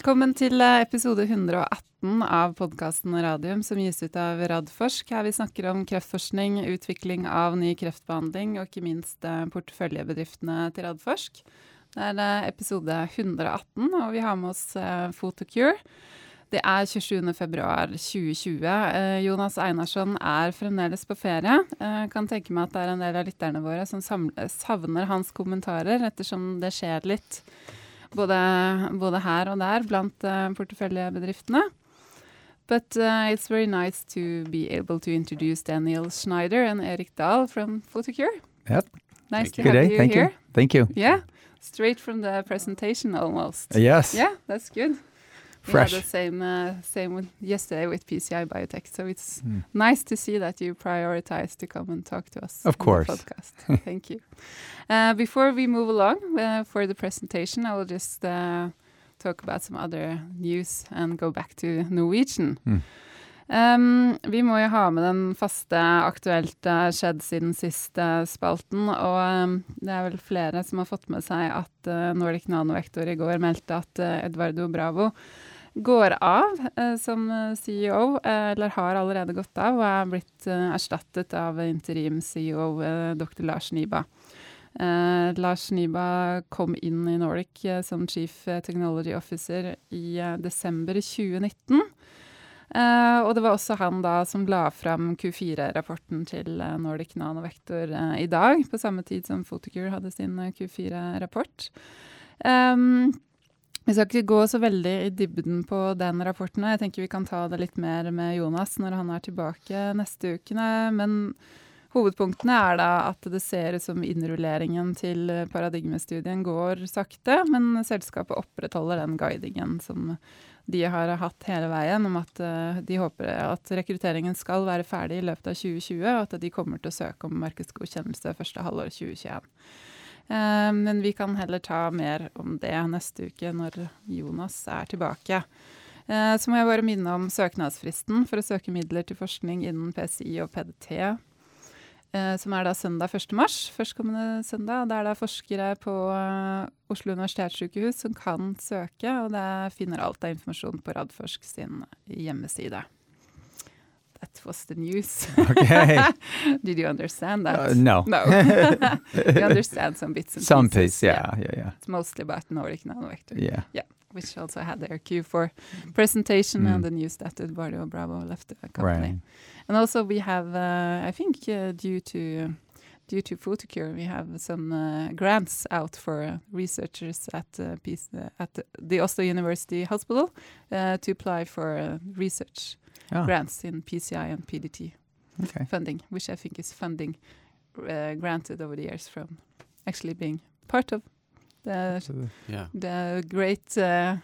Velkommen til eh, episode 118 av podkasten Radium, som gis ut av Radforsk. Her vi snakker om kreftforskning, utvikling av ny kreftbehandling og ikke minst eh, porteføljebedriftene til Radforsk. Det er eh, episode 118, og vi har med oss Photocure. Det er 27.2.2020. Eh, Jonas Einarsson er fremdeles på ferie. Eh, kan tenke meg at det er en del av lytterne våre som savner hans kommentarer, ettersom det skjer litt både, både her og der blant uh, porteføljebedriftene. But uh, it's very nice to be able to introduce Daniel Schneider and Erik Dahl from Photocure. Yep. Nice Thank to you. have Good day. you Thank here. you. Thank you. Yeah, straight from the presentation almost. Yes. Yeah, that's good. Fresh. Yeah, the same uh, same with yesterday with PCI Biotech, so it's Mm. nice to see that you prioritize to come and talk to us. Of course. podcast. Thank you. Uh, before we move along uh, for the presentation, I will just uh, talk about some other news and go back to Norwegian. Mm. Um, vi må jo ha med den faste aktuelt uh, skjedd siden siste spalten, og um, det er vel flere som har fått med seg at uh, Nordic Nanovektor i går meldte at uh, Edvardo Bravo går av uh, som uh, CEO, uh, eller har allerede gått av, og er blitt erstattet av interim-CEO dr. Lars Niba. Eh, Lars Niba kom inn i Nordic eh, som Chief Technology Officer i eh, desember 2019. Uh, og det var også han da som la fram Q4-rapporten til Nordic Nanovektor i dag, på samme tid som Photocure hadde sin uh, Q4-rapport. Um, vi skal ikke gå så veldig i dybden på den rapporten. Jeg tenker vi kan ta det litt mer med Jonas når han er tilbake neste ukene. Men hovedpunktene er da at det ser ut som innrulleringen til paradigmestudien går sakte, men selskapet opprettholder den guidingen som de har hatt hele veien, om at uh, de håper at rekrutteringen skal være ferdig i løpet av 2020, og at de kommer til å søke om markedsgodkjennelse første halvår 2021. Uh, men vi kan heller ta mer om det neste uke når Jonas er tilbake. Uh, så må jeg bare minne om søknadsfristen for å søke midler til forskning innen PCI og PDT, uh, som er da søndag 1. mars, førstkommende søndag. Det er da forskere på Oslo universitetssykehus som kan søke, og det finner alt av informasjon på Radforsk sin hjemmeside. That was the news. Okay. Did you understand that? Uh, no. No. you understand some bits and Some pieces. piece. Yeah. Yeah. Yeah. It's mostly about Nordic Nanovector, Yeah. Yeah. which also had their Q4 presentation Mm. and the news that Eduardo Bravo left the company. Right. And also we have, uh, I think, uh, due to due to Photocure, we have some uh, grants out for uh, researchers at uh, uh, at the Oslo University Hospital uh, to apply for uh, research Oh, grants in PCI and PDT okay. funding, which I think is funding uh, granted over the years from actually being part of the Yeah. the great uh,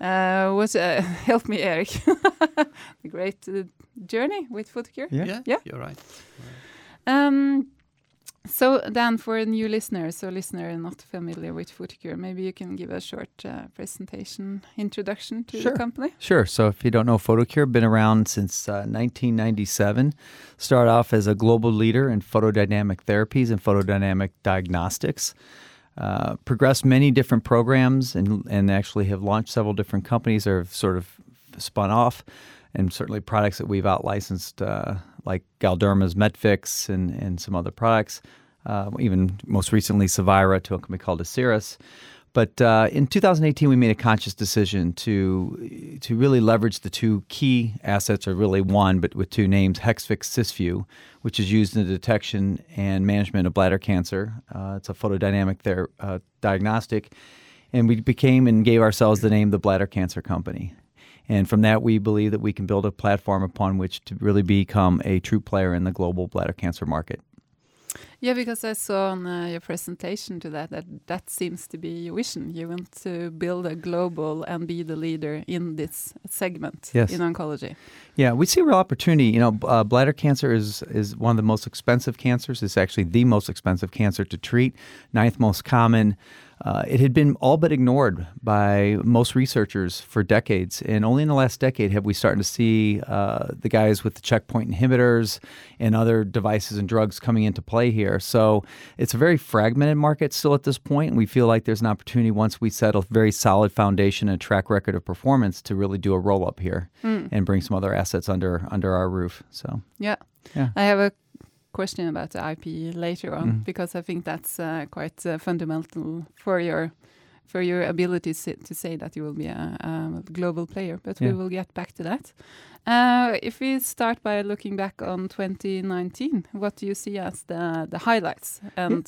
uh, what uh, help me Erik the great uh, journey with Photocure. yeah. Yeah. You're right. Um, so Dan, for a new listeners or listener not familiar with Photocure, maybe you can give a short uh, presentation introduction to Sure. the company. Sure. So, if you don't know, Photocure been around since uh, 1997. Started off as a global leader in photodynamic therapies and photodynamic diagnostics. Uh, progressed many different programs and and actually have launched several different companies or have sort of spun off, and certainly products that we've out licensed uh, like Galderma's Metvix and and some other products. Uh, even most recently, Cevira to a company called Asieris. But uh, in 2018, we made a conscious decision to to really leverage the two key assets, or really one, but with two names: Hexvix Cysview, which is used in the detection and management of bladder cancer. Uh, it's a photodynamic ther- uh, diagnostic, and we became and gave ourselves the name the Bladder Cancer Company. And from that, we believe that we can build a platform upon which to really become a true player in the global bladder cancer market. Yeah, because I saw on uh, your presentation to that that that seems to be your vision. You want to build a global and be the leader in this segment Yes. in oncology. Yeah, we see a real opportunity. You know, uh, bladder cancer is is one of the most expensive cancers. It's actually the most expensive cancer to treat, ninth most common. Uh, it had been all but ignored by most researchers for decades, and only in the last decade have we started to see uh, the guys with the checkpoint inhibitors and other devices and drugs coming into play here. So it's a very fragmented market still at this point, and we feel like there's an opportunity once we set a very solid foundation and track record of performance to really do a roll up here mm. and bring some other assets under under our roof. So yeah, yeah. I have a question about the IP later on mm. because I think that's uh, quite uh, fundamental for your for your ability to say that you will be a, a global player. But yeah. we will get back to that. Uh, if we start by looking back on 2019, what do you see as the the highlights and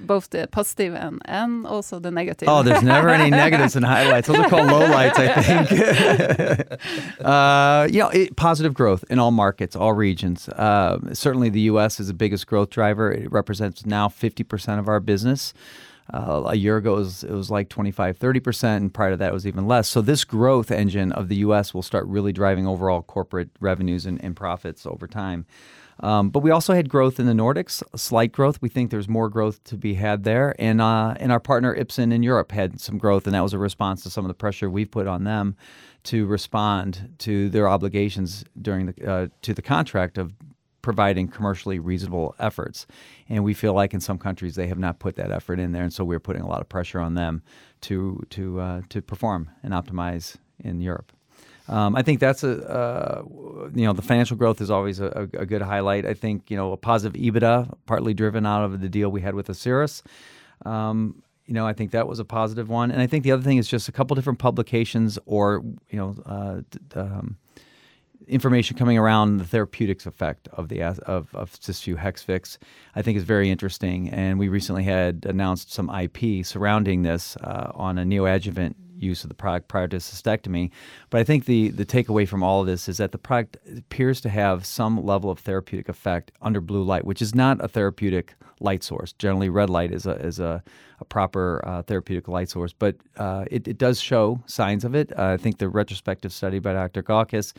both the positive and, and also the negative. Oh, there's never any negatives and highlights. Those are called lowlights, I think. uh, you know, it, positive growth in all markets, all regions. Uh, certainly, the U.S. is the biggest growth driver. It represents now 50% of our business. Uh, a year ago, it was, it was like 25, 30%, and prior to that, it was even less. So, this growth engine of the U.S. will start really driving overall corporate revenues and, and profits over time. Um, but we also had growth in the Nordics, slight growth. We think there's more growth to be had there. And, uh, and our partner Ipsen in Europe had some growth, and that was a response to some of the pressure we've put on them to respond to their obligations during the, uh, to the contract of providing commercially reasonable efforts. And we feel like in some countries they have not put that effort in there, and so we're putting a lot of pressure on them to to uh, to perform and optimize in Europe. Um, I think that's a uh, you know the financial growth is always a, a, good highlight. I think you know a positive EBITDA, partly driven out of the deal we had with Asieris. Um, you know, I think that was a positive one, and I think the other thing is just a couple different publications or you know uh, um, information coming around the therapeutics effect of the of of Cysview Hexvix. I think is very interesting, and we recently had announced some IP surrounding this uh, on a neoadjuvant use of the product prior to cystectomy. But I think the, the takeaway from all of this is that the product appears to have some level of therapeutic effect under blue light, which is not a therapeutic light source. Generally, red light is a, is a, a proper uh, therapeutic light source, but uh, it, it does show signs of it. Uh, I think the retrospective study by Dr. Gaukes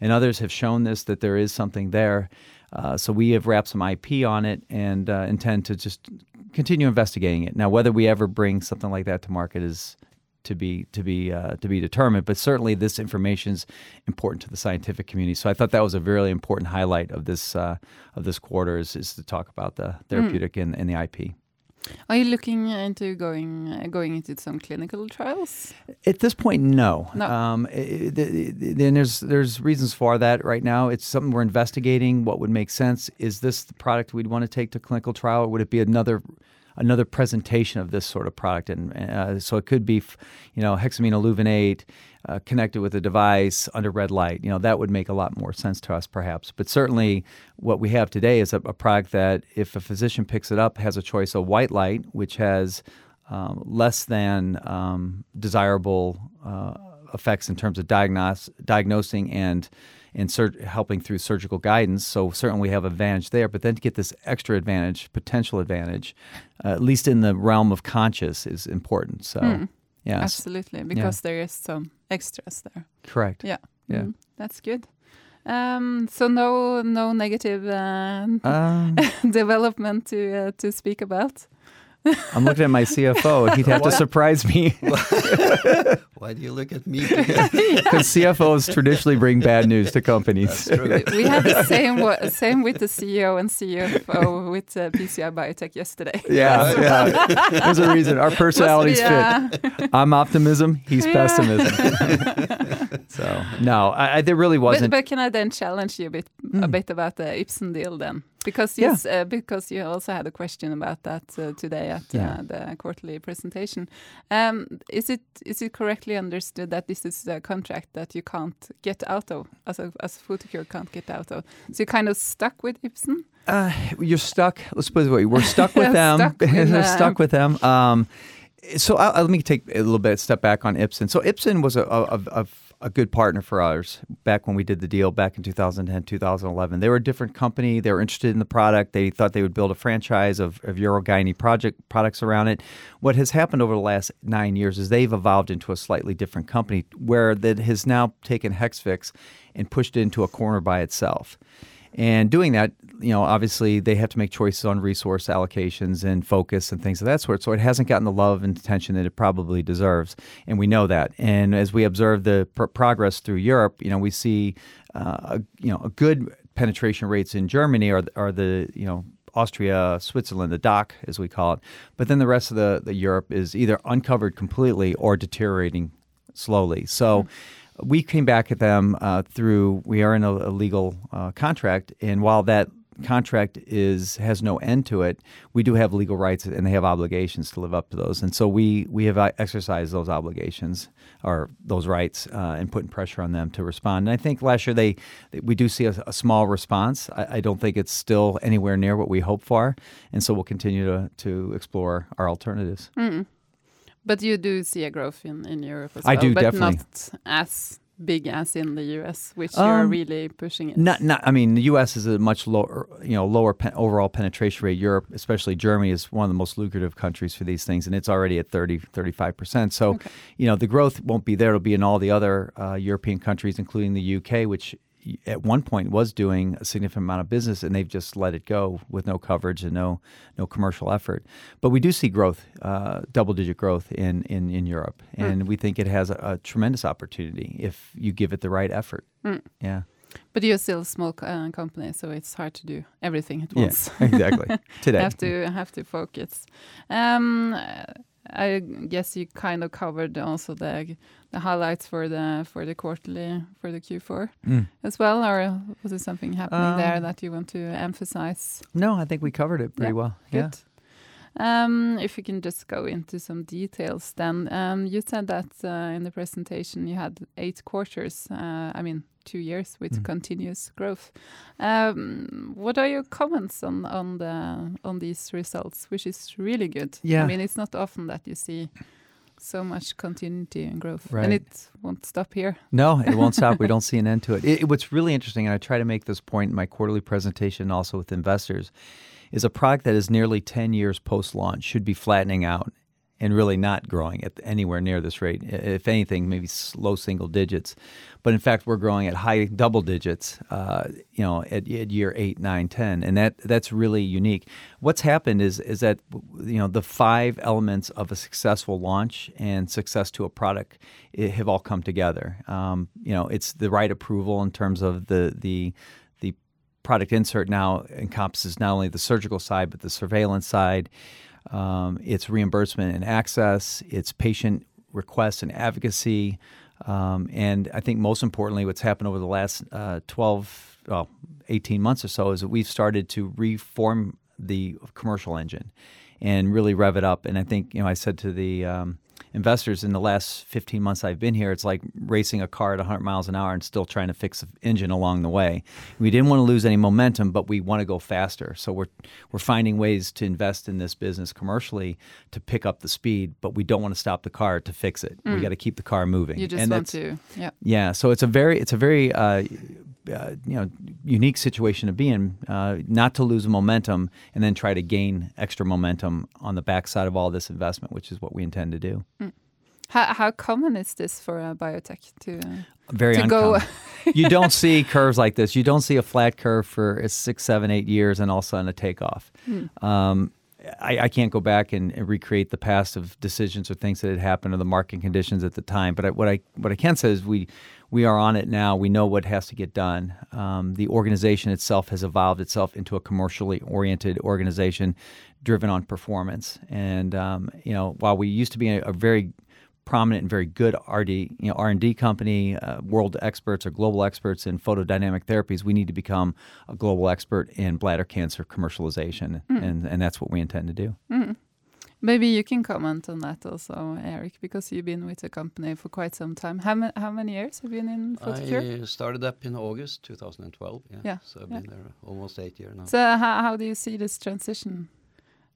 and others have shown this that there is something there. Uh, so we have wrapped some IP on it and uh, intend to just continue investigating it. Now, whether we ever bring something like that to market is to be to be uh, to be determined. But certainly, this information is important to the scientific community. So I thought that was a really important highlight of this uh, of this quarter is, is to talk about the therapeutic mm. and, and the IP. Are you looking into going uh, going into some clinical trials? At this point, no. No. Um, then there's there's reasons for that right now. It's something we're investigating. What would make sense? Is this the product we'd want to take to clinical trial, or would it be another another presentation of this sort of product. And uh, so it could be, you know, hexaminolevulinate uh, connected with a device under red light. You know, that would make a lot more sense to us, perhaps. But certainly, what we have today is a, a product that, if a physician picks it up, has a choice of white light, which has um, less than um, desirable uh, effects in terms of diagnosing and in sur- helping through surgical guidance. So certainly we have advantage there. But then to get this extra advantage, potential advantage, uh, at least in the realm of conscious, is important. So. Mm. Yes. Absolutely, because yeah. there is some extras there. Correct. Yeah. Yeah. Mm, that's good. Um, so no, no negative uh, um, development to uh, to speak about. I'm looking at my CFO. He'd have to surprise me. Why do you look at me? Because CFOs traditionally bring bad news to companies. We had the same same with the CEO and CFO with uh, PCI Biotech yesterday. Yeah, yeah. There's a reason. Our personalities fit. I'm optimism. He's yeah. pessimism. so no, I, I, there really wasn't. But, but, can I then challenge you a bit mm. a bit about the Ipsen deal then? Because yes, yeah. uh, because you also had a question about that uh, today at uh, yeah. the quarterly presentation. Um, is it is it correctly understood that this is a contract that you can't get out of, as a as Photocure can't get out of? So you're kind of stuck with Ipsen? Uh, you're stuck. Let's put it this way: we're stuck with them. stuck with, stuck with them. Um, so I'll, let me take a little bit step back on Ipsen. So Ipsen was a, a, a a good partner for ours back when we did the deal back in 2010, 2011. They were a different company. They were interested in the product. They thought they would build a franchise of, of project products around it. What has happened over the last nine years is they've evolved into a slightly different company where that has now taken Hexvix and pushed it into a corner by itself. And doing that, you know, obviously they have to make choices on resource allocations and focus and things of that sort. So it hasn't gotten the love and attention that it probably deserves, and we know that. And as we observe the pr- progress through Europe, you know, we see, uh, a, you know, a good penetration rates in Germany are are the you know Austria, Switzerland, the DACH, as we call it. But then the rest of the, the Europe is either uncovered completely or deteriorating slowly. So mm-hmm. We came back at them uh, through, we are in a, a legal uh, contract. And while that contract is has no end to it, we do have legal rights and they have obligations to live up to those. And so we we have uh, exercised those obligations or those rights uh, and putting pressure on them to respond. And I think last year they we do see a, a small response. I, I, don't think it's still anywhere near what we hope for, and so we'll continue to to explore our alternatives. Mm. But you do see a growth in, in Europe as I well, do, but definitely. not as big as in the US, which um, you're really pushing it. Not, not. I mean, the US is a much lower, you know, lower pen, overall penetration rate. Europe, especially Germany, is one of the most lucrative countries for these things, and it's already at 30, 35 percent. So, okay. you know, the growth won't be there. It'll be in all the other uh, European countries, including the UK, which at one point was doing a significant amount of business and they've just let it go with no coverage and no no commercial effort. But we do see growth, uh, double digit growth in, in, in Europe. And mm. we think it has a, a, tremendous opportunity if you give it the right effort. Mm. Yeah. But you're still a small uh, company, so it's hard to do everything at once. Yeah, exactly. Today, have to have to focus. Um, I guess you kind of covered also the the highlights for the for the quarterly for the Q4 mm. as well, or was there something happening um, there that you want to emphasize? No, I think we covered it pretty yeah, well. Good. Yeah. Um, if you can just go into some details, then um, you said that uh, in the presentation you had eight quarters. Uh, I mean, two years with mm. continuous growth. Um, what are your comments on on the on these results, which is really good? Yeah, I mean, it's not often that you see so much continuity and growth, right. and it won't stop here. No, it won't stop. We don't see an end to it. it. What's really interesting, and I try to make this point in my quarterly presentation, also with investors is a product that is nearly 10 years post launch should be flattening out and really not growing at anywhere near this rate. If anything, maybe low single digits. But in fact, we're growing at high double digits, uh, you know, at, at, year eight, nine, ten, and that that's really unique. What's happened is is that you know the five elements of a successful launch and success to a product have all come together. Um, you know, it's the right approval in terms of the the product insert now encompasses not only the surgical side but the surveillance side. Um, it's reimbursement and access. It's patient requests and advocacy. Um, and I think most importantly, what's happened over the last uh, 12, well, 18 months or so is that we've started to reform the commercial engine and really rev it up. And I think, you know, I said to the um, investors in the last 15 months I've been here, it's like racing a car at 100 miles an hour and still trying to fix the engine along the way. We didn't want to lose any momentum, but we want to go faster. So we're we're finding ways to invest in this business commercially to pick up the speed, but we don't want to stop the car to fix it. Mm. We got to keep the car moving. You just and want to, yeah. Yeah. So it's a very it's a very uh, uh, you know unique situation to be in, uh, not to lose momentum and then try to gain extra momentum on the backside of all this investment, which is what we intend to do. Mm. How, how common is this for a biotech to uh, very to uncommon. go? you don't see curves like this. You don't see a flat curve for six, seven, eight years and all of a sudden a takeoff. Mm. Um, I, I, can't go back and, and, recreate the past of decisions or things that had happened or the market conditions at the time. But I, what I what I can say is we we are on it now. We know what has to get done. Um, the organization itself has evolved itself into a commercially oriented organization driven on performance. And um, you know, while we used to be a, a very prominent and very good RD, you know, R&D company, uh, world experts or global experts in photodynamic therapies, we need to become a global expert in bladder cancer commercialization, mm. and, and that's what we intend to do. Mm. Maybe you can comment on that also, Erik, because you've been with the company for quite some time. How, ma how many years have you been in Photocure? I started up in August 2012. Yeah, yeah. so I've yeah. been there almost eight years now. So how, how do you see this transition?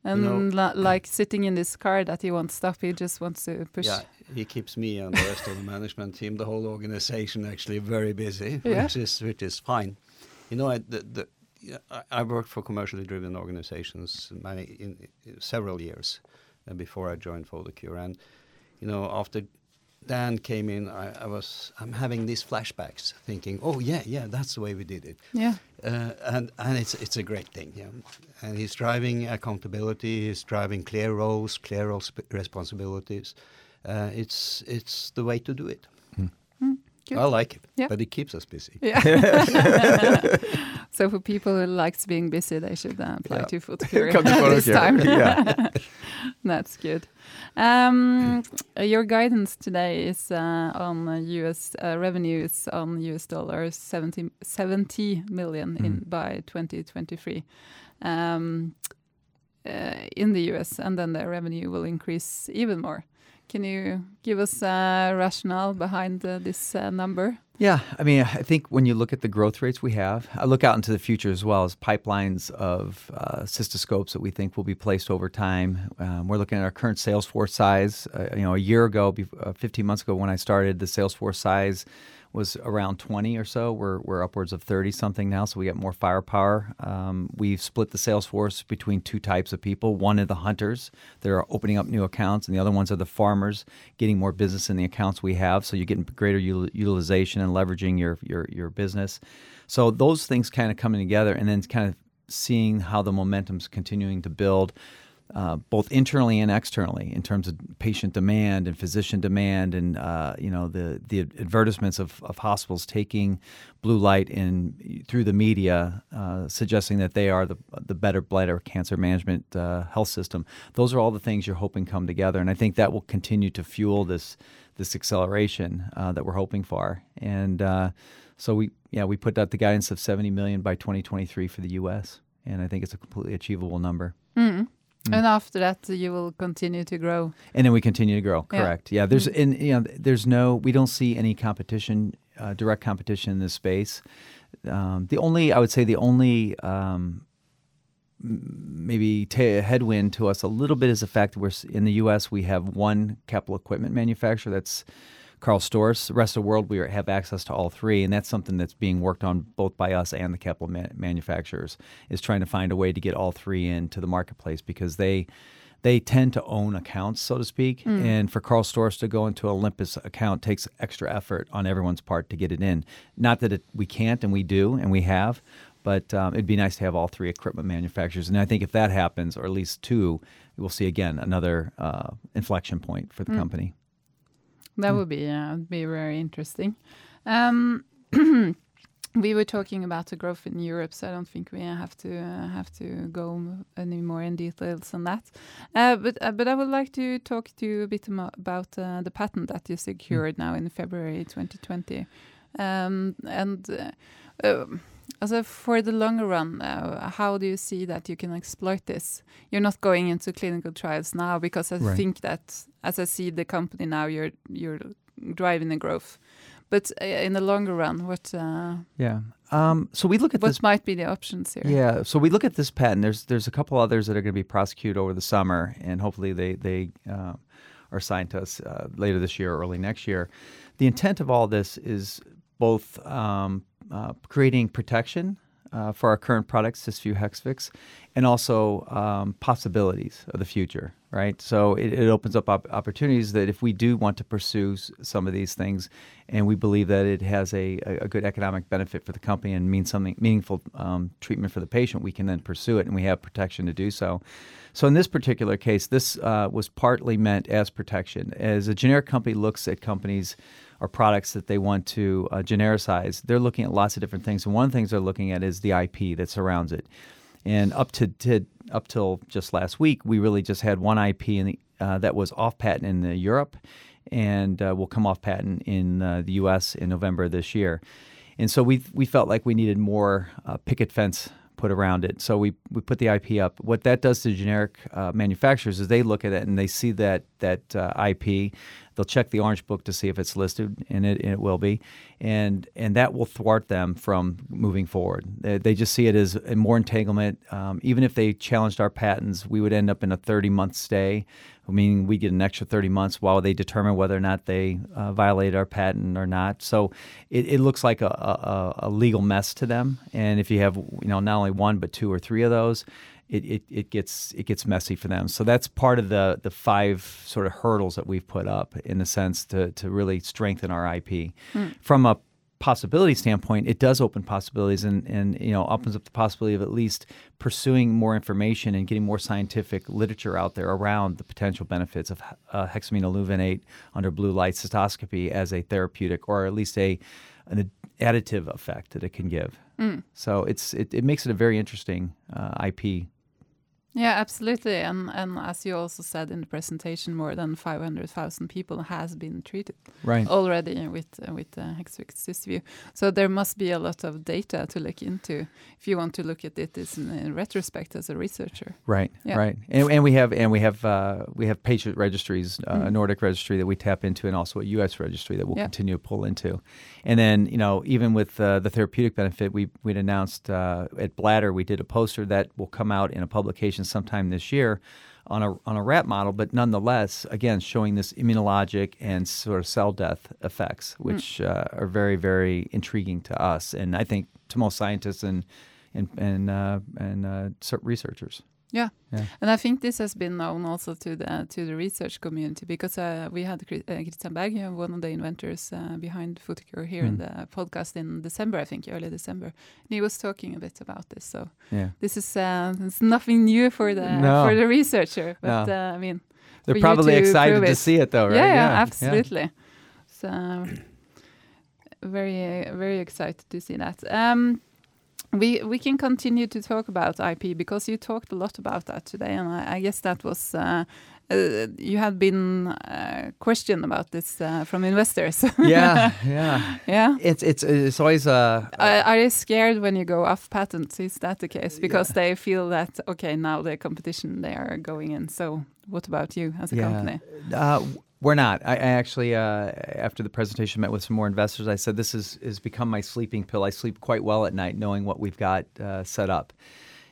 And you know, like sitting in this car that he won't stop, he just wants to push. Yeah, he keeps me and the rest of the management team, the whole organization, actually very busy, yeah. which is which is fine. You know, I, the, the I worked for commercially driven organizations many in, in several years uh, before I joined Photocure, and you know after Dan came in, I, I, was I'm having these flashbacks, thinking, oh yeah, yeah, that's the way we did it. Yeah. Uh, and and it's it's a great thing, yeah. And he's driving accountability. He's driving clear roles, clear roles, responsibilities. Uh, it's it's the way to do it. Mm, I like it, yeah. but it keeps us busy. Yeah. so for people who likes being busy, they should uh, apply Yeah. to Photocure Come to this time. yeah. That's good. Um, your guidance today is uh, on US uh, revenues on US dollars 70, 70 million in Mm. by 2023 um, uh, in the US, and then the revenue will increase even more. Can you give us a rationale behind uh, this uh, number? Yeah, I mean, I think when you look at the growth rates we have, I look out into the future as well as pipelines of uh, cystoscopes that we think will be placed over time. Um, we're looking at our current sales force size. Uh, you know, a year ago, uh, 15 months ago when I started, the sales force size was around 20 or so. We're, we're upwards of 30 something now, so we got more firepower. Um, we've split the sales force between two types of people. One are the hunters, they're opening up new accounts, and the other ones are the farmers, getting more business in the accounts we have. So you're getting greater util- utilization and leveraging your, your, your business. So those things kind of coming together, and then kind of seeing how the momentum's continuing to build uh, both internally and externally in terms of patient demand and physician demand and uh, you know the the advertisements of, of hospitals taking blue light in through the media uh, suggesting that they are the the better bladder cancer management uh, health system. Those are all the things you're hoping come together and I think that will continue to fuel this this acceleration uh, that we're hoping for. And so we yeah we put out the guidance of 70 million by 2023 for the US and I think it's a completely achievable number Mm. And after that, you will continue to grow. and then we continue to grow. Correct. Yeah. There's and you know there's no we don't see any competition, uh, direct competition in this space. Um, the only I would say the only um, maybe ta headwind to us a little bit is the fact that we're in the U.S. we have one capital equipment manufacturer that's Carl Storz. The rest of the world we have access to all three, and that's something that's being worked on both by us and the capital ma- manufacturers. Is trying to find a way to get all three into the marketplace because they they tend to own accounts, so to speak. And for Carl Storz to go into Olympus account takes extra effort on everyone's part to get it in. Not that it, we can't, and we do, and we have, but um, it'd be nice to have all three equipment manufacturers. And I think if that happens, or at least two, we'll see again another uh, inflection point for the company. That would be uh, be very interesting. Um, we were talking about the growth in Europe, so I don't think we have to uh, have to go any more in details on that. Uh, but uh, but I would like to talk to you a bit about uh, the patent that you secured now in February 2020, um, and. Uh, um, also, for the longer run, uh, how do you see that you can exploit this? You're not going into clinical trials now because I Right. think that, as I see the company now, you're you're driving the growth. But uh, in the longer run, what uh, Yeah. Um, so we look at what this might be the options here? Yeah, so we look at this patent. There's there's a couple others that are going to be prosecuted over the summer, and hopefully they they uh, are assigned to us uh, later this year or early next year. The intent of all this is both um, uh, creating protection uh, for our current products, Cysview Hexvix, and also um, possibilities of the future. Right, so it, it opens up op- opportunities that if we do want to pursue s- some of these things, and we believe that it has a, a, a good economic benefit for the company and means something meaningful um, treatment for the patient, we can then pursue it, and we have protection to do so. So in this particular case, this uh, was partly meant as protection. As a generic company looks at companies or products that they want to uh, genericize, they're looking at lots of different things, and one of the things they're looking at is the IP that surrounds it. And up to, to up till just last week, we really just had one IP in the, uh, that was off patent in uh, Europe, and uh, will come off patent in uh, the U.S. in November this year. And so we we felt like we needed more uh, picket fence put around it. So we, we put the IP up. What that does to generic uh, manufacturers is they look at it and they see that that IP. They'll check the Orange Book to see if it's listed, and it, and it will be, and and that will thwart them from moving forward. They, they just see it as more entanglement. Um, even if they challenged our patents, we would end up in a 30 month stay, meaning we get an extra 30 months while they determine whether or not they uh, our patent or not. So it, it looks like a, a, a legal mess to them. And if you have you know not only one but two or three of those, it, it, it gets it gets messy for them. So that's part of the the five sort of hurdles that we've put up in a sense to to really strengthen our IP. From a possibility standpoint, it does open possibilities and, and you know opens up the possibility of at least pursuing more information and getting more scientific literature out there around the potential benefits of uh, hexaminolevulinate under blue light cystoscopy as a therapeutic or at least a an additive effect that it can give. Mm. So it's it, it makes it a very interesting uh, IP yeah, absolutely. And and as you also said in the presentation, more than 500,000 people has been treated right. already with uh, with uh, Hexvix Cysview. So there must be a lot of data to look into if you want to look at it in, in retrospect as a researcher. Right, yeah. right. And, and we have and we have uh, we have patient registries, uh, mm. a Nordic registry that we tap into, and also a U.S. registry that we'll yeah. continue to pull into. And then you know even with uh, the therapeutic benefit, we we announced uh, at Bladder we did a poster that will come out in a publication sometime this year on a on a rat model, but nonetheless, again, showing this immunologic and sort of cell death effects, hmm. which mm. uh, are very very intriguing to us, and I think to most scientists and and and uh, and uh, researchers. Yeah. yeah. and I think this has been known also to the to the research community because uh, we had uh, Kristian Berg, one of the inventors uh, behind Photocure, here mm. in the podcast in December, I think, early December. And he was talking a bit about this. So yeah. this is uh, it's nothing new for the no. for the researcher, but no. uh, I mean, they're probably excited to see it, though, right? Yeah, yeah, absolutely. Yeah. So very very excited to see that. Um, we we can continue to talk about IP because you talked a lot about that today, and I, I guess that was uh, uh, you had been uh, questioned about this uh, from investors. yeah, yeah, yeah. It's it's it's always uh, are they scared when you go off patent? Is that the case? Because yeah. they feel that okay, now the competition they are going in. So what about you as a yeah. company? We're not. I, I actually, uh, after the presentation, met with some more investors. I said this is has become my sleeping pill. I sleep quite well at night, knowing what we've got uh, set up.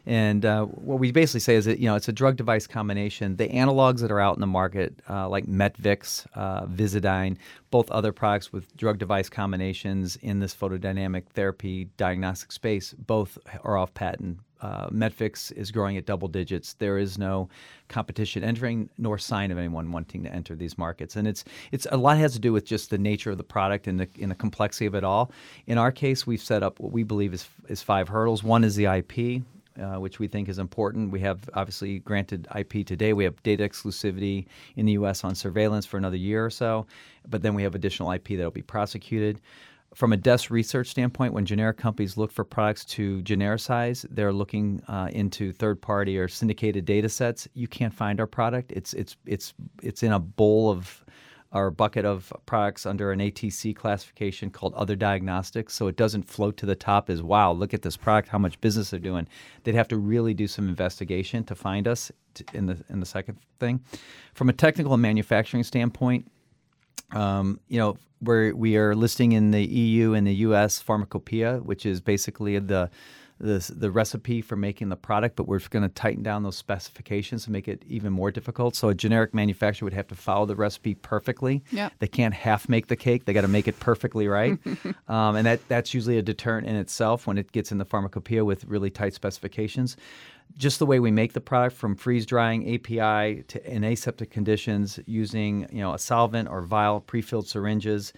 And uh, what we basically say is that you know it's a drug device combination. The analogs that are out in the market, uh, like Metvix, uh, Visudyne, both other products with drug device combinations in this photodynamic therapy diagnostic space, both are off patent uh, Metvix is growing at double digits. There is no competition entering, nor sign of anyone wanting to enter these markets. And it's it's a lot has to do with just the nature of the product and the and the complexity of it all. In our case, we've set up what we believe is is five hurdles. One is the IP. Uh, which we think is important. We have obviously granted IP today. We have data exclusivity in the U.S. on surveillance for another year or so, but then we have additional IP that will be prosecuted from a desk research standpoint, when generic companies look for products to genericize, they're looking uh, into third-party or syndicated data sets. You can't find our product. It's it's it's it's in a bowl of our bucket of products under an ATC classification called other diagnostics. So it doesn't float to the top as wow, look at this product, how much business they're doing. They'd have to really do some investigation to find us in the in the second thing. From a technical and manufacturing standpoint, um, you know, where we are listing in the EU and the US pharmacopoeia, which is basically the the, the recipe for making the product, but we're going to tighten down those specifications to make it even more difficult. So a generic manufacturer would have to follow the recipe perfectly. Yeah. They can't half make the cake; they got to make it perfectly right. um, and that that's usually a deterrent in itself when it gets in the pharmacopoeia with really tight specifications just the way we make the product from freeze drying API to in aseptic conditions using you know a solvent or vial pre-filled syringes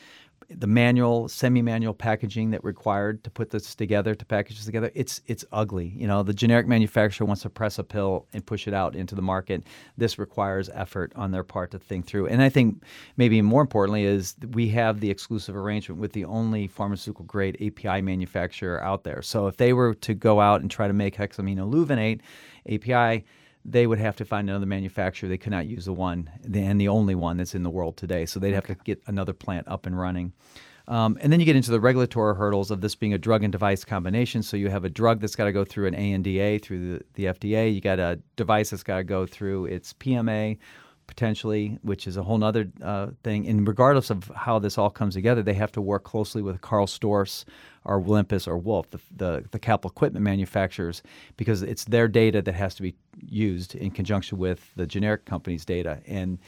the manual, semi-manual packaging that required to put this together, to package this together, it's it's ugly. You know, the generic manufacturer wants to press a pill and push it out into the market. This requires effort on their part to think through. And I think maybe more importantly is we have the exclusive arrangement with the only pharmaceutical grade API manufacturer out there. So if they were to go out and try to make hexaminolevulinate API, they would have to find another manufacturer. They could not use the one and the only one that's in the world today. So they'd have to get another plant up and running. Um, and then you get into the regulatory hurdles of this being a drug and device combination. So you have a drug that's got to go through an ANDA through the, the FDA. You got a device that's got to go through its PMA potentially, which is a whole other uh, thing. And regardless of how this all comes together, they have to work closely with Carl Storz or Olympus or Wolf, the, the, the capital equipment manufacturers, because it's their data that has to be used in conjunction with the generic company's data. And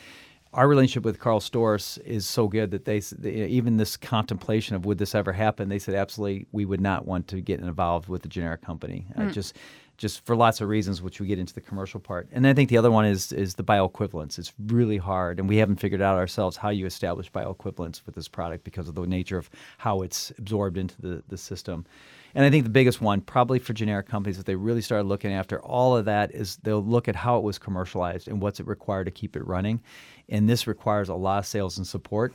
our relationship with Carl Storz is so good that they, even this contemplation of would this ever happen, they said absolutely we would not want to get involved with the generic company. Mm. Uh, just just for lots of reasons, which we get into the commercial part. And I think the other one is is the bioequivalence. It's really hard, and we haven't figured out ourselves how you establish bioequivalence with this product because of the nature of how it's absorbed into the, the system. And I think the biggest one, probably for generic companies, if they really started looking after all of that, is they'll look at how it was commercialized and what's it required to keep it running. And this requires a lot of sales and support.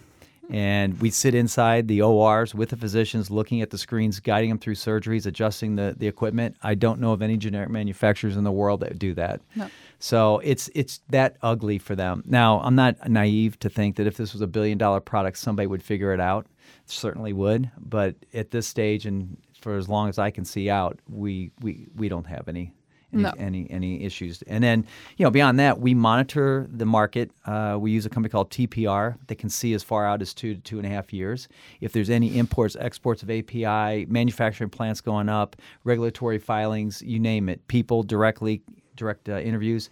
And we sit inside the ORs with the physicians, looking at the screens, guiding them through surgeries, adjusting the, the equipment. I don't know of any generic manufacturers in the world that do that. No. So it's it's that ugly for them. Now, I'm not naive to think that if this was a billion dollar product, somebody would figure it out. Certainly would. But at this stage, and for as long as I can see out, we we, we don't have any any, No. any any issues. And then, you know, beyond that, we monitor the market. Uh, we use a company called TPR that can see as far out as two to two and a half years. If there's any imports, exports of API, manufacturing plants going up, regulatory filings, you name it, people directly direct uh, interviews.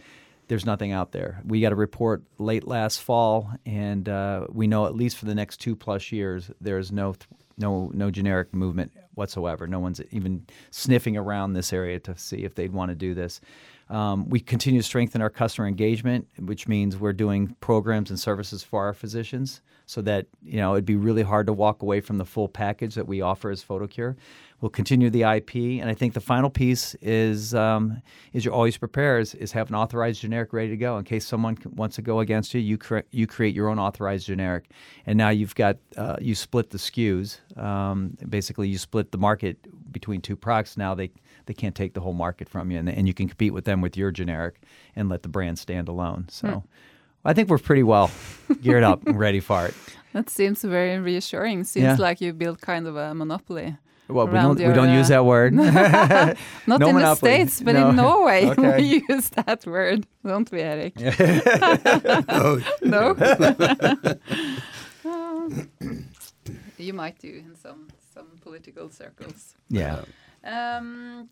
There's nothing out there. We got a report late last fall, and uh, we know at least for the next two plus years, there's no th- no no generic movement whatsoever. No one's even sniffing around this area to see if they'd want to do this. Um, we continue to strengthen our customer engagement, which means we're doing programs and services for our physicians, so that you know it'd be really hard to walk away from the full package that we offer as PhotoCure. We'll continue the IP, and I think the final piece is um, is you're always prepared is, is have an authorized generic ready to go in case someone wants to go against you. You cre- you create your own authorized generic, and now you've got uh, you split the SKUs. Um, basically, you split the market between two products. Now they they can't take the whole market from you, and, and you can compete with them with your generic and let the brand stand alone. So. I think we're pretty well geared up and ready for it. That seems very reassuring. Seems Yeah. like you built kind of a monopoly. Well, we don't, we don't your, use uh, that word. Not No in the. States, but No. in Norway Okay. we use that word, don't we, Erik? Oh, No? you might do in some, some political circles. yeah. Um,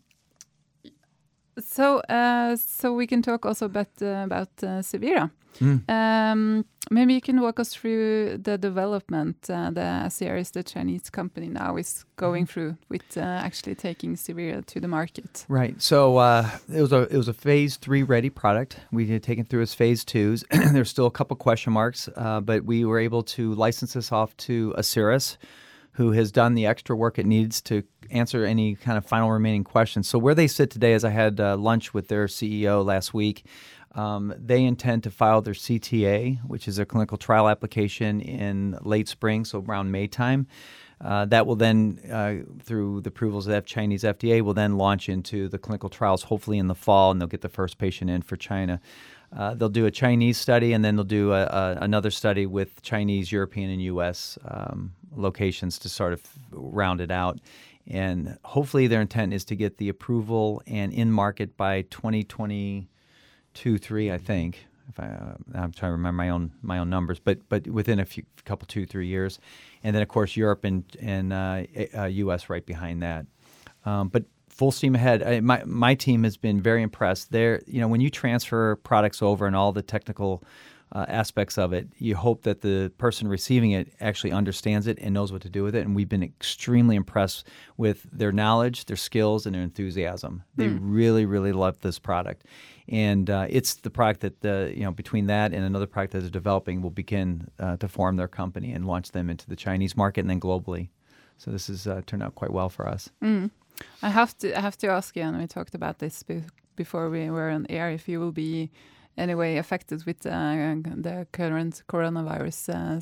so, uh, so we can talk also about uh, about uh, Cevira. Mm. Um, maybe you can walk us through the development uh, the Asieris, the Chinese company, now is going through with uh, actually taking Cevira to the market. Right. So uh, it was a it was a phase three ready product. We had taken through as phase twos. There's still a couple question marks, uh, but we were able to license this off to Asieris, who has done the extra work it needs to answer any kind of final remaining questions. So where they sit today, as I had uh, lunch with their CEO last week. Um, they intend to file their CTA, which is a clinical trial application, in late spring, so around May time. Uh, that will then, uh, through the approvals of the Chinese FDA, will then launch into the clinical trials, hopefully in the fall, and they'll get the first patient in for China. Uh, they'll do a Chinese study, and then they'll do a, a, another study with Chinese, European, and U.S. Um, locations to sort of round it out. And hopefully, their intent is to get the approval and in market by 2022, three, I think. If I, uh, I'm trying to remember my own my own numbers, but but within a few couple two three years, and then of course Europe and and uh, uh, U.S. right behind that. Um, but full steam ahead. I, my my team has been very impressed. There, you know, when you transfer products over and all the technical uh, aspects of it, you hope that the person receiving it actually understands it and knows what to do with it. And we've been extremely impressed with their knowledge, their skills, and their enthusiasm. They really, really love this product, and uh, it's the product that the you know between that and another product that they're developing will begin uh, to form their company and launch them into the Chinese market and then globally. So this has uh, turned out quite well for us. Mm. I have to I have to ask you, and we talked about this be- before we were on air, if you will be anyway affected with uh, the current coronavirus uh,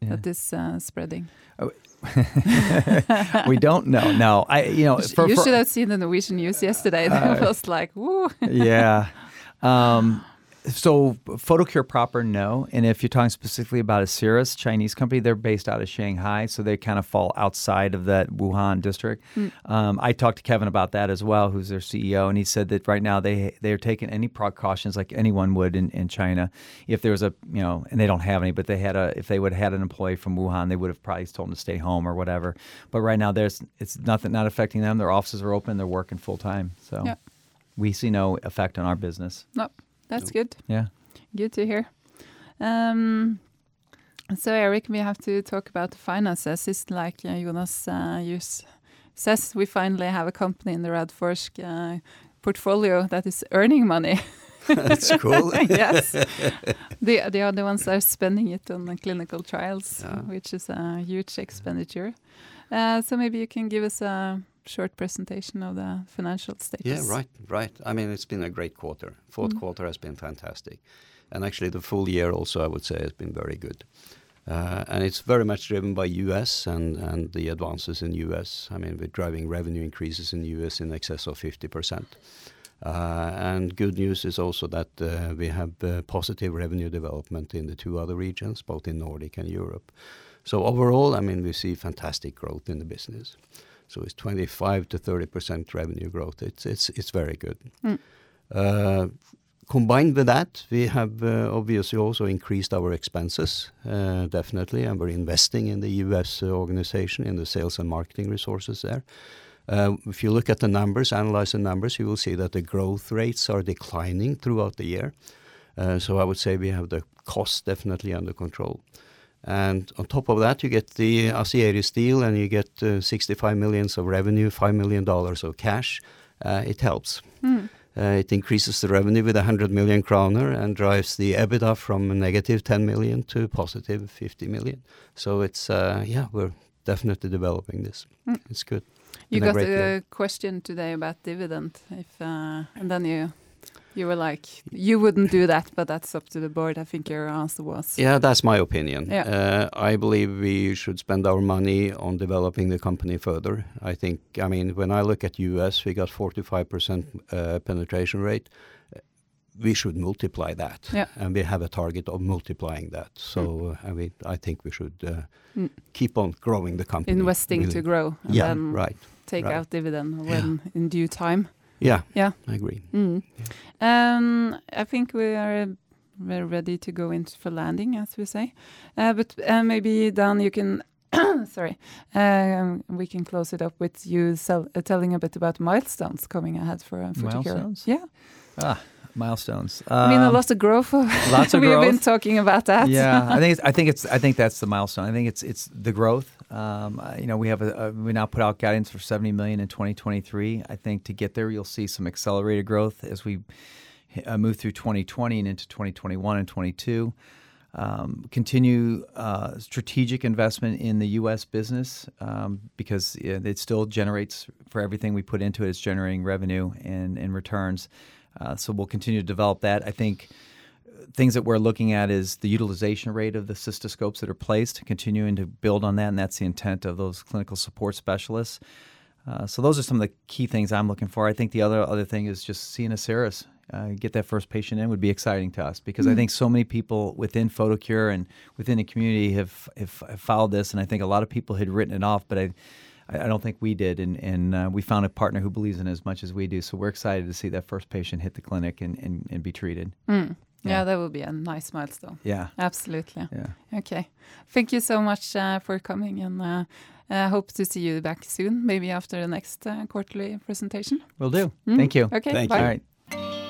Yeah. that is uh, spreading. we don't know. No, I you know You for, you for- should have seen the Norwegian news yesterday. That Uh, was like, woo. yeah. Um, so Photocure proper, no. And if you're talking specifically about Asieris Chinese company, they're based out of Shanghai, so they kind of fall outside of that Wuhan district. Um, I talked to Kevin about that as well, who's their CEO, and he said that right now they they're taking any precautions like anyone would in, in China. If there was a you know, and they don't have any, but they had a if they would have had an employee from Wuhan, they would have probably told them to stay home or whatever. But right now there's it's nothing not affecting them. Their offices are open, they're working full time. So Yeah. we see no effect on our business. No, that's good. Yeah. Good to hear. Um, so, Erik, we have to talk about the finances. It's like uh, Jonas uh, says we finally have a company in the Radforsk uh, portfolio that is earning money. That's cool. yes. The the other ones are spending it on the clinical trials, Yeah. which is a huge expenditure. Uh, so maybe you can give us a short presentation of the financial status. Yeah, right, right. I mean, it's been a great quarter. Fourth Mm. quarter has been fantastic, and actually the full year also, I would say, has been very good. Uh, and it's very much driven by U.S. and and the advances in U.S. I mean, we're driving revenue increases in U.S. in excess of 50 percent. Uh, and good news is also that uh, we have uh, positive revenue development in the two other regions, both in Nordic and Europe. So overall, I mean, we see fantastic growth in the business. So it's 25 to 30 percent revenue growth. It's it's it's very good. Mm. Uh, combined with that, we have uh, obviously also increased our expenses, uh, definitely, and we're investing in the U.S. organization, in the sales and marketing resources there. Uh, If you look at the numbers, analyze the numbers, you will see that the growth rates are declining throughout the year. Uh, So I would say we have the costs definitely under control. And on top of that, you get the Asieris deal, and you get uh, 65 millions of revenue, $5 million of cash. Uh, It helps. Mm. Uh, It increases the revenue with 100 million kroner and drives the EBITDA from negative 10 million to positive 50 million. So it's, uh, yeah, we're definitely developing this. Mm. It's good. You Been a got a question today about dividend, if uh, and then you you were like you wouldn't do that, but that's up to the board. I think your answer was Yeah, that's my opinion. Yeah. Uh, I believe we should spend our money on developing the company further. I think, I mean, when I look at US, we got 45% uh, penetration rate. We should multiply that, Yeah. and we have a target of multiplying that. So, uh, I mean, I think we should uh, Mm. keep on growing the company. investing really. to grow and Yeah, then right. take right. out dividend when in due time. Yeah, Yeah. I agree. Mm. Um, I think we are we're ready to go into for landing, as we say. Uh, but uh, maybe Dan, you can. sorry, um, we can close it up with you sell, uh, telling a bit about milestones coming ahead for uh, for Milestones? Yeah, Ah, milestones. I mean a Um, lot of growth. lots of We've been talking about that. yeah, I think it's, I think it's I think that's the milestone. I think it's it's the growth. Um, uh, you know, we have a, a we now put out guidance for 70 million in 2023. I think to get there, you'll see some accelerated growth as we uh, move through 2020 and into 2021 and 22. Um, continue uh, strategic investment in the U.S. business um, because it it still generates for everything we put into it. It's generating revenue and, and returns. Uh, so we'll continue to develop that. I think things that we're looking at is the utilization rate of the cystoscopes that are placed, continuing to build on that, and that's the intent of those clinical support specialists. Uh, so those are some of the key things I'm looking for. I think the other other thing is just seeing Asieris uh, get that first patient in would be exciting to us because I think so many people within Photocure and within the community have, have have followed this, and I think a lot of people had written it off, but I. I I don't think we did, and, and uh, we found a partner who believes in it as much as we do. So we're excited to see that first patient hit the clinic and, and, and be treated. Mm. yeah, Yeah. that would be a nice milestone. Yeah, Absolutely. yeah. Okay. Thank you so much uh, for coming, and uh, I hope to see you back soon. Maybe after the next uh, quarterly presentation. We'll do. Mm. Thank you. Okay. Thank bye. you. All right.